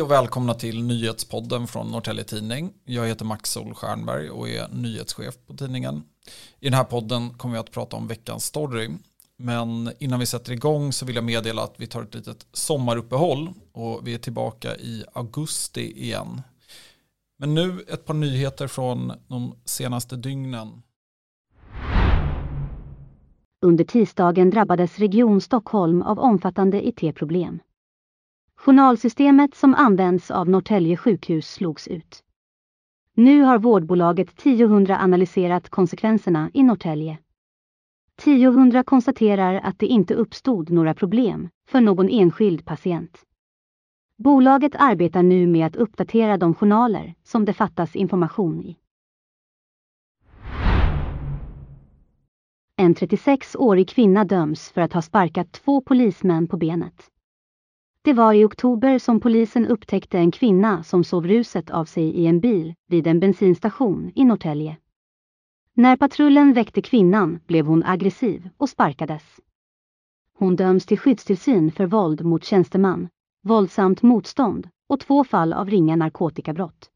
Hej och välkomna till nyhetspodden från Norrtelje Tidning. Jag heter Max Solstjernberg och är nyhetschef på tidningen. I den här podden kommer vi att prata om veckans story. Men innan vi sätter igång så vill jag meddela att vi tar ett litet sommaruppehåll och vi är tillbaka i augusti igen. Men nu ett par nyheter från de senaste dygnen. Under tisdagen drabbades Region Stockholm av omfattande IT-problem. Journalsystemet som används av Norrtälje sjukhus slogs ut. Nu har vårdbolaget 1000 analyserat konsekvenserna i Norrtälje. 1000 konstaterar att det inte uppstod några problem för någon enskild patient. Bolaget arbetar nu med att uppdatera de journaler som det fattas information i. En 36-årig kvinna döms för att ha sparkat två polismän på benet. Det var i oktober som polisen upptäckte en kvinna som sov ruset av sig i en bil vid en bensinstation i Norrtälje. När patrullen väckte kvinnan blev hon aggressiv och sparkades. Hon döms till skyddstillsyn för våld mot tjänsteman, våldsamt motstånd och två fall av ringa narkotikabrott.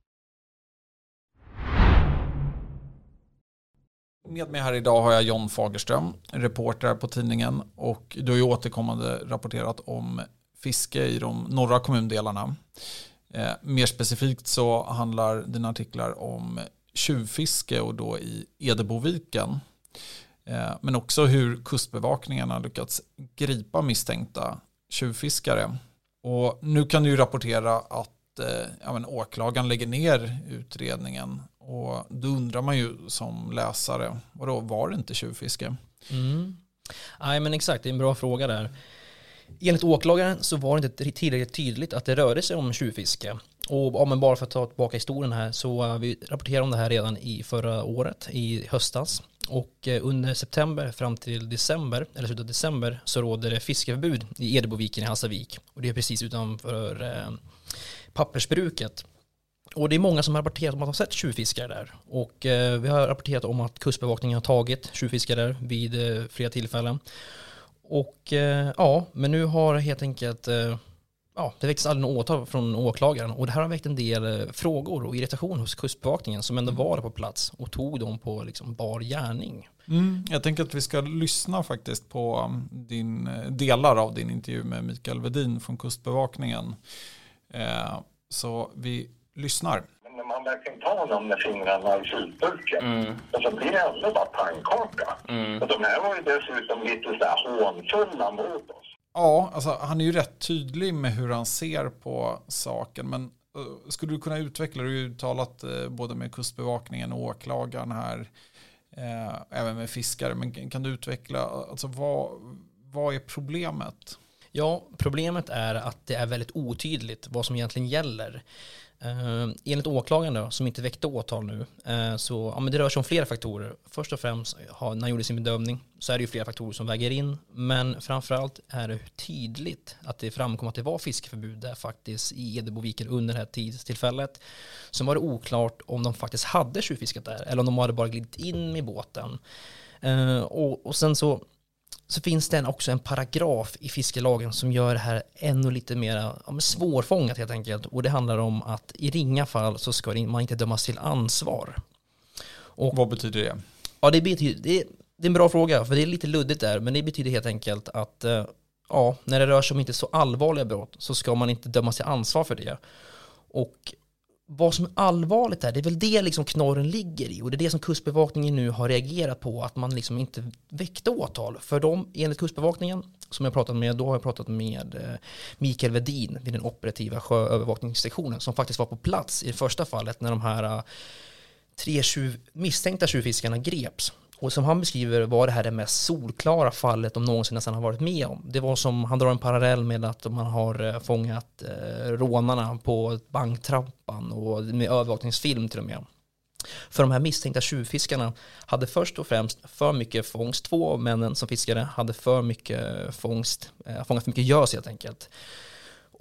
Med mig här idag har jag John Fagerström, reporter på tidningen och du har ju återkommande rapporterat om fiske i de norra kommundelarna. Eh, mer specifikt så handlar dina artiklar om tjuvfiske och då i Edeboviken. Eh, men också hur kustbevakningen har lyckats gripa misstänkta tjuvfiskare. Och nu kan du ju rapportera att eh, ja, men åklagaren lägger ner utredningen. Och då undrar man ju som läsare, vadå, var det inte tjuvfiske? Mm. Nej men exakt, det är en bra fråga där. Enligt åklagaren så var det inte tillräckligt tydligt att det rörde sig om tjuvfiske. Och ja, men bara för att ta tillbaka historien här så uh, vi rapporterade om det här redan i förra året, i höstas. Och uh, under september fram till december, eller slutet av december, så råder det fiskeförbud i Edeboviken i Hallstavik. Och det är precis utanför uh, pappersbruket. Och det är många som har rapporterat om att de har sett tjuvfiskare där. Och eh, vi har rapporterat om att Kustbevakningen har tagit tjuvfiskare där vid eh, flera tillfällen. Och eh, ja, men nu har helt enkelt eh, ja, det väcktes aldrig något åtal från åklagaren och det här har väckt en del eh, frågor och irritation hos Kustbevakningen som ändå var på plats och tog dem på liksom bar gärning. Mm, jag tänker att vi ska lyssna faktiskt på um, din, delar av din intervju med Mikael Vedin från Kustbevakningen. Eh, så vi lyssnar man verkligen tar honom med fingrarna i syltburken. Mm. Och så blir det ändå bara pannkaka. Mm. Och de här var ju dessutom lite så här hånfulla mot oss. Ja, alltså han är ju rätt tydlig med hur han ser på saken. Men uh, skulle du kunna utveckla, du har ju talat uh, både med kustbevakningen och åklagaren här. Uh, även med fiskare. Men kan du utveckla, alltså vad, vad är problemet? Ja, problemet är att det är väldigt otydligt vad som egentligen gäller. Uh, enligt åklagaren då, som inte väckte åtal nu, uh, så ja, men det rör sig om flera faktorer. Först och främst, har, när han gjorde sin bedömning, så är det ju flera faktorer som väger in. Men framförallt är det tydligt att det framkom att det var fiskeförbud där faktiskt i Edeboviken under det här tidstillfället. Sen var det oklart om de faktiskt hade tjuvfiskat där eller om de hade bara glidit in med båten. Uh, och, och sen så så finns det också en paragraf i fiskelagen som gör det här ännu lite mer ja, svårfångat helt enkelt. Och det handlar om att i ringa fall så ska man inte dömas till ansvar. Och, Vad betyder det? Ja, det, betyder, det, är, det är en bra fråga, för det är lite luddigt där, men det betyder helt enkelt att eh, ja, när det rör sig om inte så allvarliga brott så ska man inte dömas till ansvar för det. Och vad som är allvarligt här, det är väl det liksom knorren ligger i och det är det som Kustbevakningen nu har reagerat på att man liksom inte väckte åtal. För de, enligt Kustbevakningen, som jag pratat med, då har jag pratat med eh, Mikael Vedin vid den operativa sjöövervakningssektionen som faktiskt var på plats i det första fallet när de här eh, tre tjuv, misstänkta tjuvfiskarna greps. Och som han beskriver var det här det mest solklara fallet de någonsin nästan har varit med om. Det var som, han drar en parallell med att man har eh, fångat eh, rånarna på banktrappan och med övervakningsfilm till och med. För de här misstänkta tjuvfiskarna hade först och främst för mycket fångst. Två av männen som fiskade hade för mycket fångst, eh, fångat för mycket gös helt enkelt.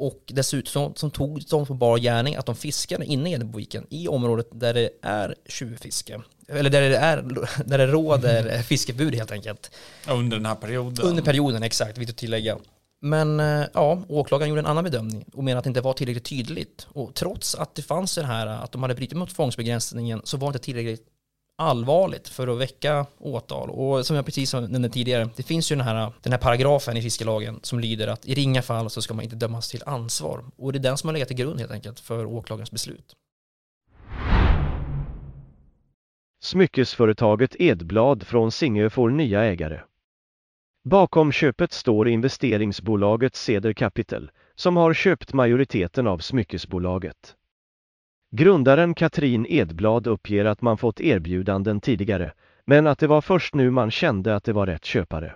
Och dessutom som tog de på bar gärning att de fiskade inne i Edeboviken i området där det är tjuvfiske. Eller där det, är, där det råder fiskebud helt enkelt. Under den här perioden? Under perioden, exakt, vill jag tillägga. Men eh, ja, åklagaren gjorde en annan bedömning och menade att det inte var tillräckligt tydligt. Och trots att det fanns det här att de hade brutit mot tvångsbegränsningen så var det inte tillräckligt allvarligt för att väcka åtal. Och som jag precis nämnde tidigare, det finns ju den här, den här paragrafen i fiskelagen som lyder att i ringa fall så ska man inte dömas till ansvar. Och det är den som har legat till grund helt enkelt för åklagarens beslut. Smyckesföretaget Edblad från Singö får nya ägare. Bakom köpet står investeringsbolaget Ceder Capital, som har köpt majoriteten av smyckesbolaget. Grundaren Katrin Edblad uppger att man fått erbjudanden tidigare, men att det var först nu man kände att det var rätt köpare.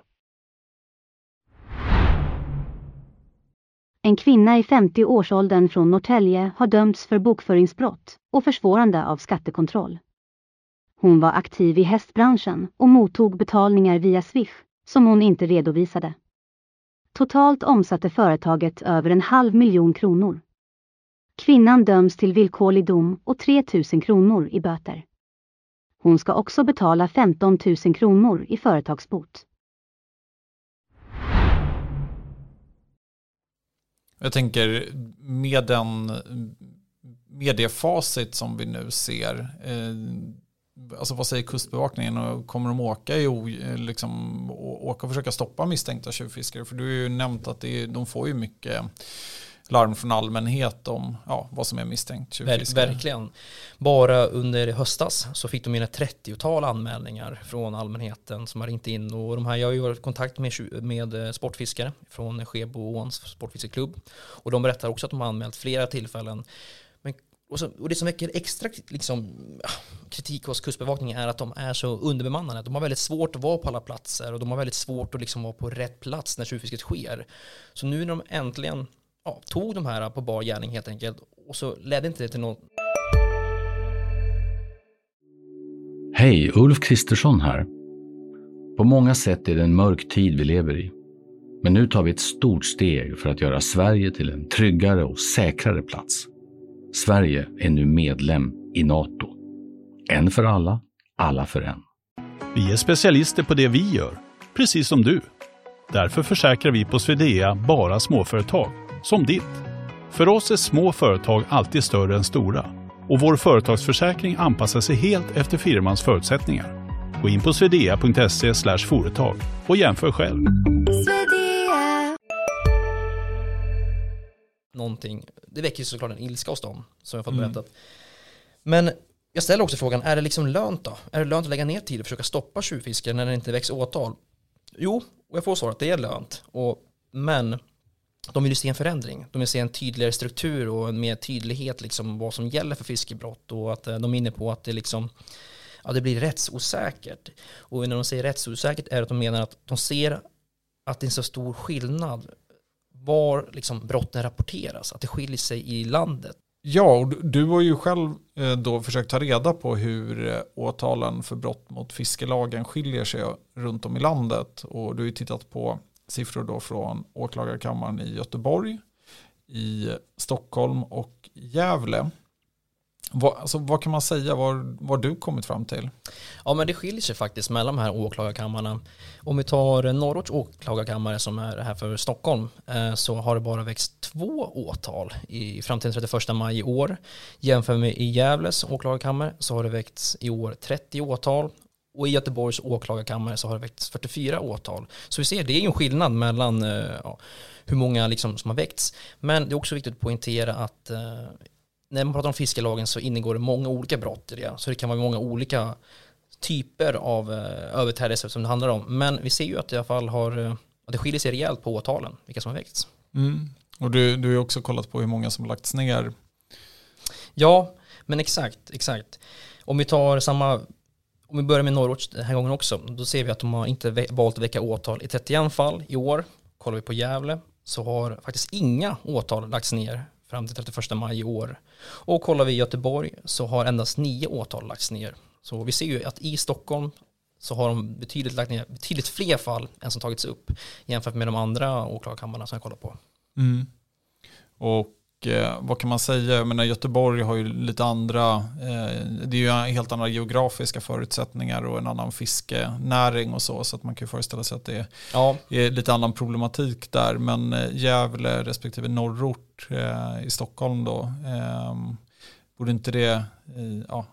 En kvinna i 50-årsåldern från Norrtälje har dömts för bokföringsbrott och försvårande av skattekontroll. Hon var aktiv i hästbranschen och mottog betalningar via Swish som hon inte redovisade. Totalt omsatte företaget över en halv miljon kronor. Kvinnan döms till villkorlig dom och 3 000 kronor i böter. Hon ska också betala 15 000 kronor i företagsbot. Jag tänker med, den, med det facit som vi nu ser, eh, alltså vad säger kustbevakningen och kommer de åka, i, eh, liksom, åka och försöka stoppa misstänkta tjuvfiskare? För du har ju nämnt att det, de får ju mycket larm från allmänhet om ja, vad som är misstänkt tjuvfiske. verkligen. Bara under höstas så fick de in ett 30-tal anmälningar från allmänheten som har ringt in och de här, jag har ju varit i kontakt med, med eh, sportfiskare från Skeboåns sportfiskeklubb och de berättar också att de har anmält flera tillfällen men och, så, och, det som väcker extra liksom, kritik hos Kustbevakningen är att de är så underbemannade. De har väldigt svårt att vara på alla platser och de har väldigt svårt att liksom vara på rätt plats när tjuvfisket sker. Så nu när de äntligen ja, tog de här på bar gärning helt enkelt och så ledde inte det till något. Hej, Ulf Kristersson här. På många sätt är det en mörk tid vi lever i. Men nu tar vi ett stort steg för att göra Sverige till en tryggare och säkrare plats. Sverige är nu medlem i Nato. En för alla, alla för en. Vi är specialister på det vi gör, precis som du. Därför försäkrar vi på Swedea bara småföretag som ditt. För oss är små företag alltid större än stora och vår företagsförsäkring anpassar sig helt efter firmans förutsättningar. Gå in på swedea.se företag och jämför själv. Någonting, det väcker såklart en ilska hos dem, som jag fått mm. berättat. Men jag ställer också frågan, är det liksom lönt då? Är det lönt att lägga ner tid och försöka stoppa tjuvfiske när det inte väcks åtal? Jo, och jag får svaret att det är lönt. Och, men de vill ju se en förändring. De vill se en tydligare struktur och en mer tydlighet liksom vad som gäller för fiskebrott och att eh, de är inne på att det liksom ja, det blir rättsosäkert. Och när de säger rättsosäkert är det att de menar att de ser att det är en så stor skillnad var liksom brotten rapporteras, att det skiljer sig i landet. Ja, och du har ju själv eh, då försökt ta reda på hur eh, åtalen för brott mot fiskelagen skiljer sig runt om i landet. Och du har ju tittat på siffror då från åklagarkammaren i Göteborg, i Stockholm och Gävle. Vad, alltså, vad kan man säga, vad har du kommit fram till? Ja men det skiljer sig faktiskt mellan de här åklagarkammarna. Om vi tar Norrorts åklagarkammare som är här för Stockholm eh, så har det bara växt två åtal i, fram till den 31 maj i år. Jämför med i Gävles åklagarkammare så har det väckts i år 30 åtal och i Göteborgs åklagarkammare så har det väckts 44 åtal. Så vi ser, det är ju en skillnad mellan eh, ja, hur många liksom som har väckts. Men det är också viktigt att poängtera att eh, när man pratar om fiskelagen så ingår det många olika brott i det. Så det kan vara många olika typer av eh, överträdelser som det handlar om. Men vi ser ju att det i alla fall har, eh, att det skiljer sig rejält på åtalen, vilka som har väckts. Mm. Och du, du har ju också kollat på hur många som har lagts ner. Ja, men exakt, exakt. Om vi tar samma om vi börjar med Norwich den här gången också, då ser vi att de har inte valt att väcka åtal i 31 fall i år. Kollar vi på Gävle så har faktiskt inga åtal lagts ner fram till 31 maj i år. Och kollar vi i Göteborg så har endast nio åtal lagts ner. Så vi ser ju att i Stockholm så har de betydligt lagt ner betydligt fler fall än som tagits upp jämfört med de andra åklagarkammarna som jag kollar på. Mm. Och eh, vad kan man säga, jag menar Göteborg har ju lite andra, eh, det är ju helt andra geografiska förutsättningar och en annan fiskenäring och så, så att man kan ju föreställa sig att det är, ja. är lite annan problematik där, men eh, Gävle respektive norrort eh, i Stockholm då, eh, borde inte det, ja,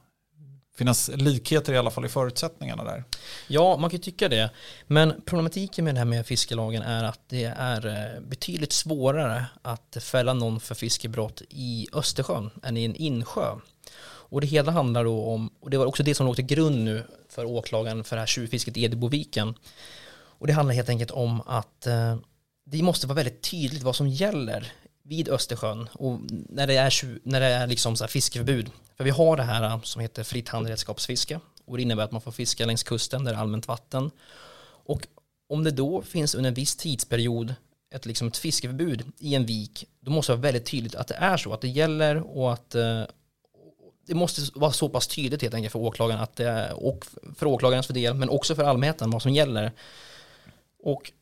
finnas likheter i alla fall i förutsättningarna där. Ja, man kan ju tycka det. Men problematiken med det här med fiskelagen är att det är eh, betydligt svårare att fälla någon för fiskebrott i Östersjön än i en insjö. Och det hela handlar då om, och det var också det som låg till grund nu för åklagaren för det här tjuvfisket i Edeboviken. Och det handlar helt enkelt om att eh, det måste vara väldigt tydligt vad som gäller vid Östersjön och när det är, när det är liksom så fiskeförbud. För vi har det här äh, som heter fritt handredskapsfiske och det innebär att man får fiska längs kusten där det är allmänt vatten. Och om det då finns under en viss tidsperiod ett, liksom ett fiskeförbud i en vik, då måste det vara väldigt tydligt att det är så, att det gäller och att äh, det måste vara så pass tydligt helt enkelt för åklagaren att det, och för åklagarens del, men också för allmänheten vad som gäller. Och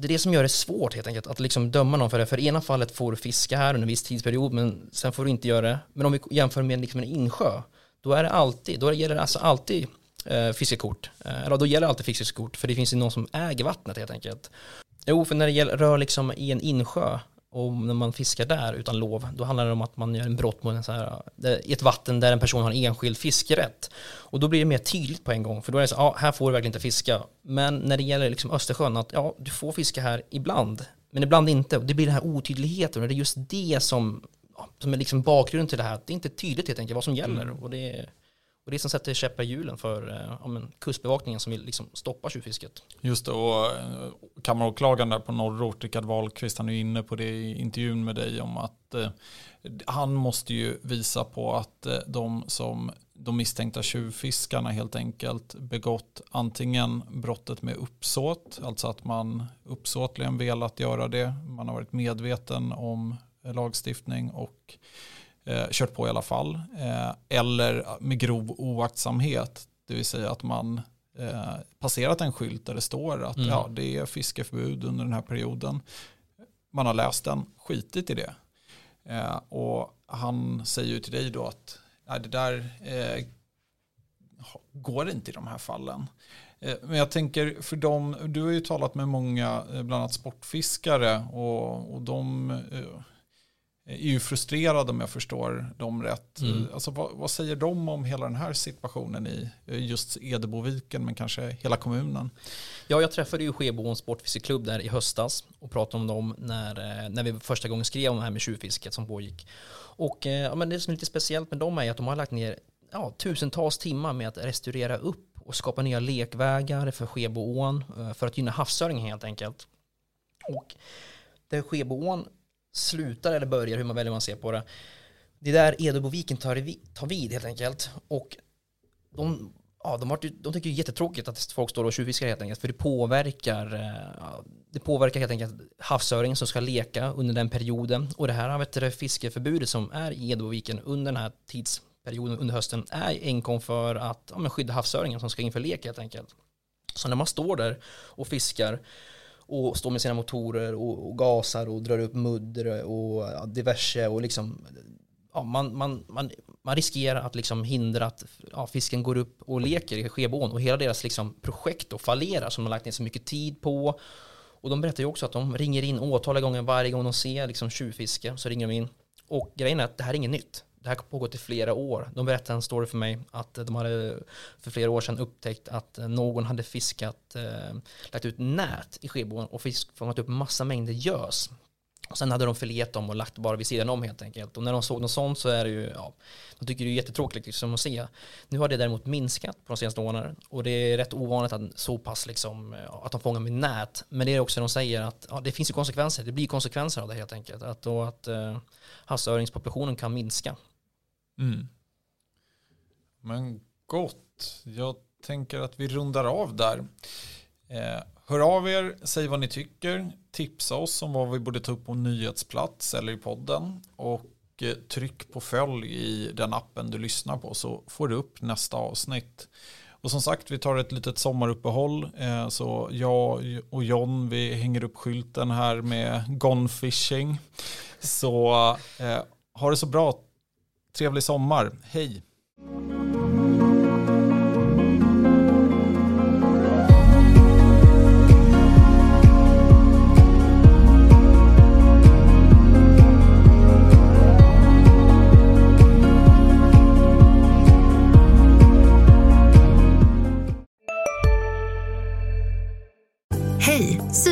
det är det som gör det svårt helt enkelt att liksom döma någon för det. För i ena fallet får du fiska här under en viss tidsperiod men sen får du inte göra det. Men om vi jämför med liksom en insjö då är det alltid, då gäller det alltså alltid eh, fiskekort. Eh, eller då gäller alltid fiskekort för det finns ju någon som äger vattnet helt enkelt. Jo, för när det gäller, rör liksom i en insjö och när man fiskar där utan lov, då handlar det om att man gör en brott mot en så här, i ett vatten där en person har en enskild fiskerätt. Och då blir det mer tydligt på en gång, för då är det så, ja, här får du verkligen inte fiska. Men när det gäller liksom Östersjön, att ja, du får fiska här ibland, men ibland inte. Det blir den här otydligheten och det är just det som, som är liksom bakgrunden till det här. Det är inte tydligt helt enkelt vad som gäller. Mm. Och det är, och det som sätter käppar i hjulen för eh, ja, men, kustbevakningen som vill liksom stoppa tjuvfisket. Just det, och eh, kammaråklagaren där på norrort, Rickard Wahlqvist, han är inne på det i intervjun med dig om att eh, han måste ju visa på att eh, de som de misstänkta tjuvfiskarna helt enkelt begått antingen brottet med uppsåt, alltså att man uppsåtligen velat göra det, man har varit medveten om lagstiftning och kört på i alla fall. Eh, eller med grov oaktsamhet, det vill säga att man eh, passerat en skylt där det står att mm. ja, det är fiskeförbud under den här perioden. Man har läst den, skitit i det. Eh, och han säger ju till dig då att nej, det där eh, går inte i de här fallen. Eh, men jag tänker för dem, du har ju talat med många, eh, bland annat sportfiskare och, och de är ju frustrerade om jag förstår dem rätt. Mm. Alltså, vad, vad, säger de om hela den här situationen i just Edeboviken men kanske hela kommunen? Ja, jag träffade ju Skebo sportfiskeklubb där i höstas och pratade om dem när, eh, när vi första gången skrev om det här med tjuvfisket som pågick. Och eh, ja, men det som är lite speciellt med dem är att de har lagt ner ja, tusentals timmar med att restaurera upp och skapa nya lekvägar för Skeboån eh, för att gynna havsöringen helt enkelt. Och där Skeboån slutar eller börjar, hur man väljer man ser på det. Det är där Edoboviken tar, tar vid helt enkelt. Och de, ja, de, har, de tycker det är jättetråkigt att folk står och tjuvfiskar helt enkelt. För det påverkar, eh, det påverkar helt enkelt havsöringen som ska leka under den perioden. Och det här vet du, fiskeförbudet som är i Edeboviken under den här tidsperioden under hösten är enkom för att ja, skydda havsöringen som ska inför lek helt enkelt. Så när man står där och fiskar och står med sina motorer och, och gasar och drar upp mudder och ja, diverse och liksom ja, man, man, man, man riskerar att liksom hindra att ja, fisken går upp och leker i skebån och hela deras liksom projekt då fallerar som de har lagt ner så mycket tid på. Och de berättar ju också att de ringer in åtaliga gånger varje gång de ser liksom tjuvfiske så ringer de in. Och grejen är att det här är inget nytt det här har pågått i flera år. De berättade en story för mig att de hade för flera år sedan upptäckt att någon hade fiskat, eh, lagt ut nät i Skebån och fisk, fångat upp massa mängder gös. Och sen hade de filetat dem och lagt bara vid sidan om helt enkelt. Och när de såg något sånt så är det ju, ja, de tycker det är jättetråkigt liksom att se. Nu har det däremot minskat på de senaste åren och det är rätt ovanligt att så pass liksom, att de fångar med nät. Men det är också de säger att ja, det finns ju konsekvenser, det blir konsekvenser av det helt enkelt. Att, då att eh, havsöringspopulationen kan minska. Mm. Men gott. Jag tänker att vi rundar av där. Eh, hör av er, säg vad ni tycker, tipsa oss om vad vi borde ta upp på nyhetsplats eller i podden och eh, tryck på följ i den appen du lyssnar på så får du upp nästa avsnitt. Och som sagt, vi tar ett litet sommaruppehåll. Eh, så jag och John, vi hänger upp skylten här med Gone Fishing. Så ha det så bra. Trevlig sommar. Hej! Hej,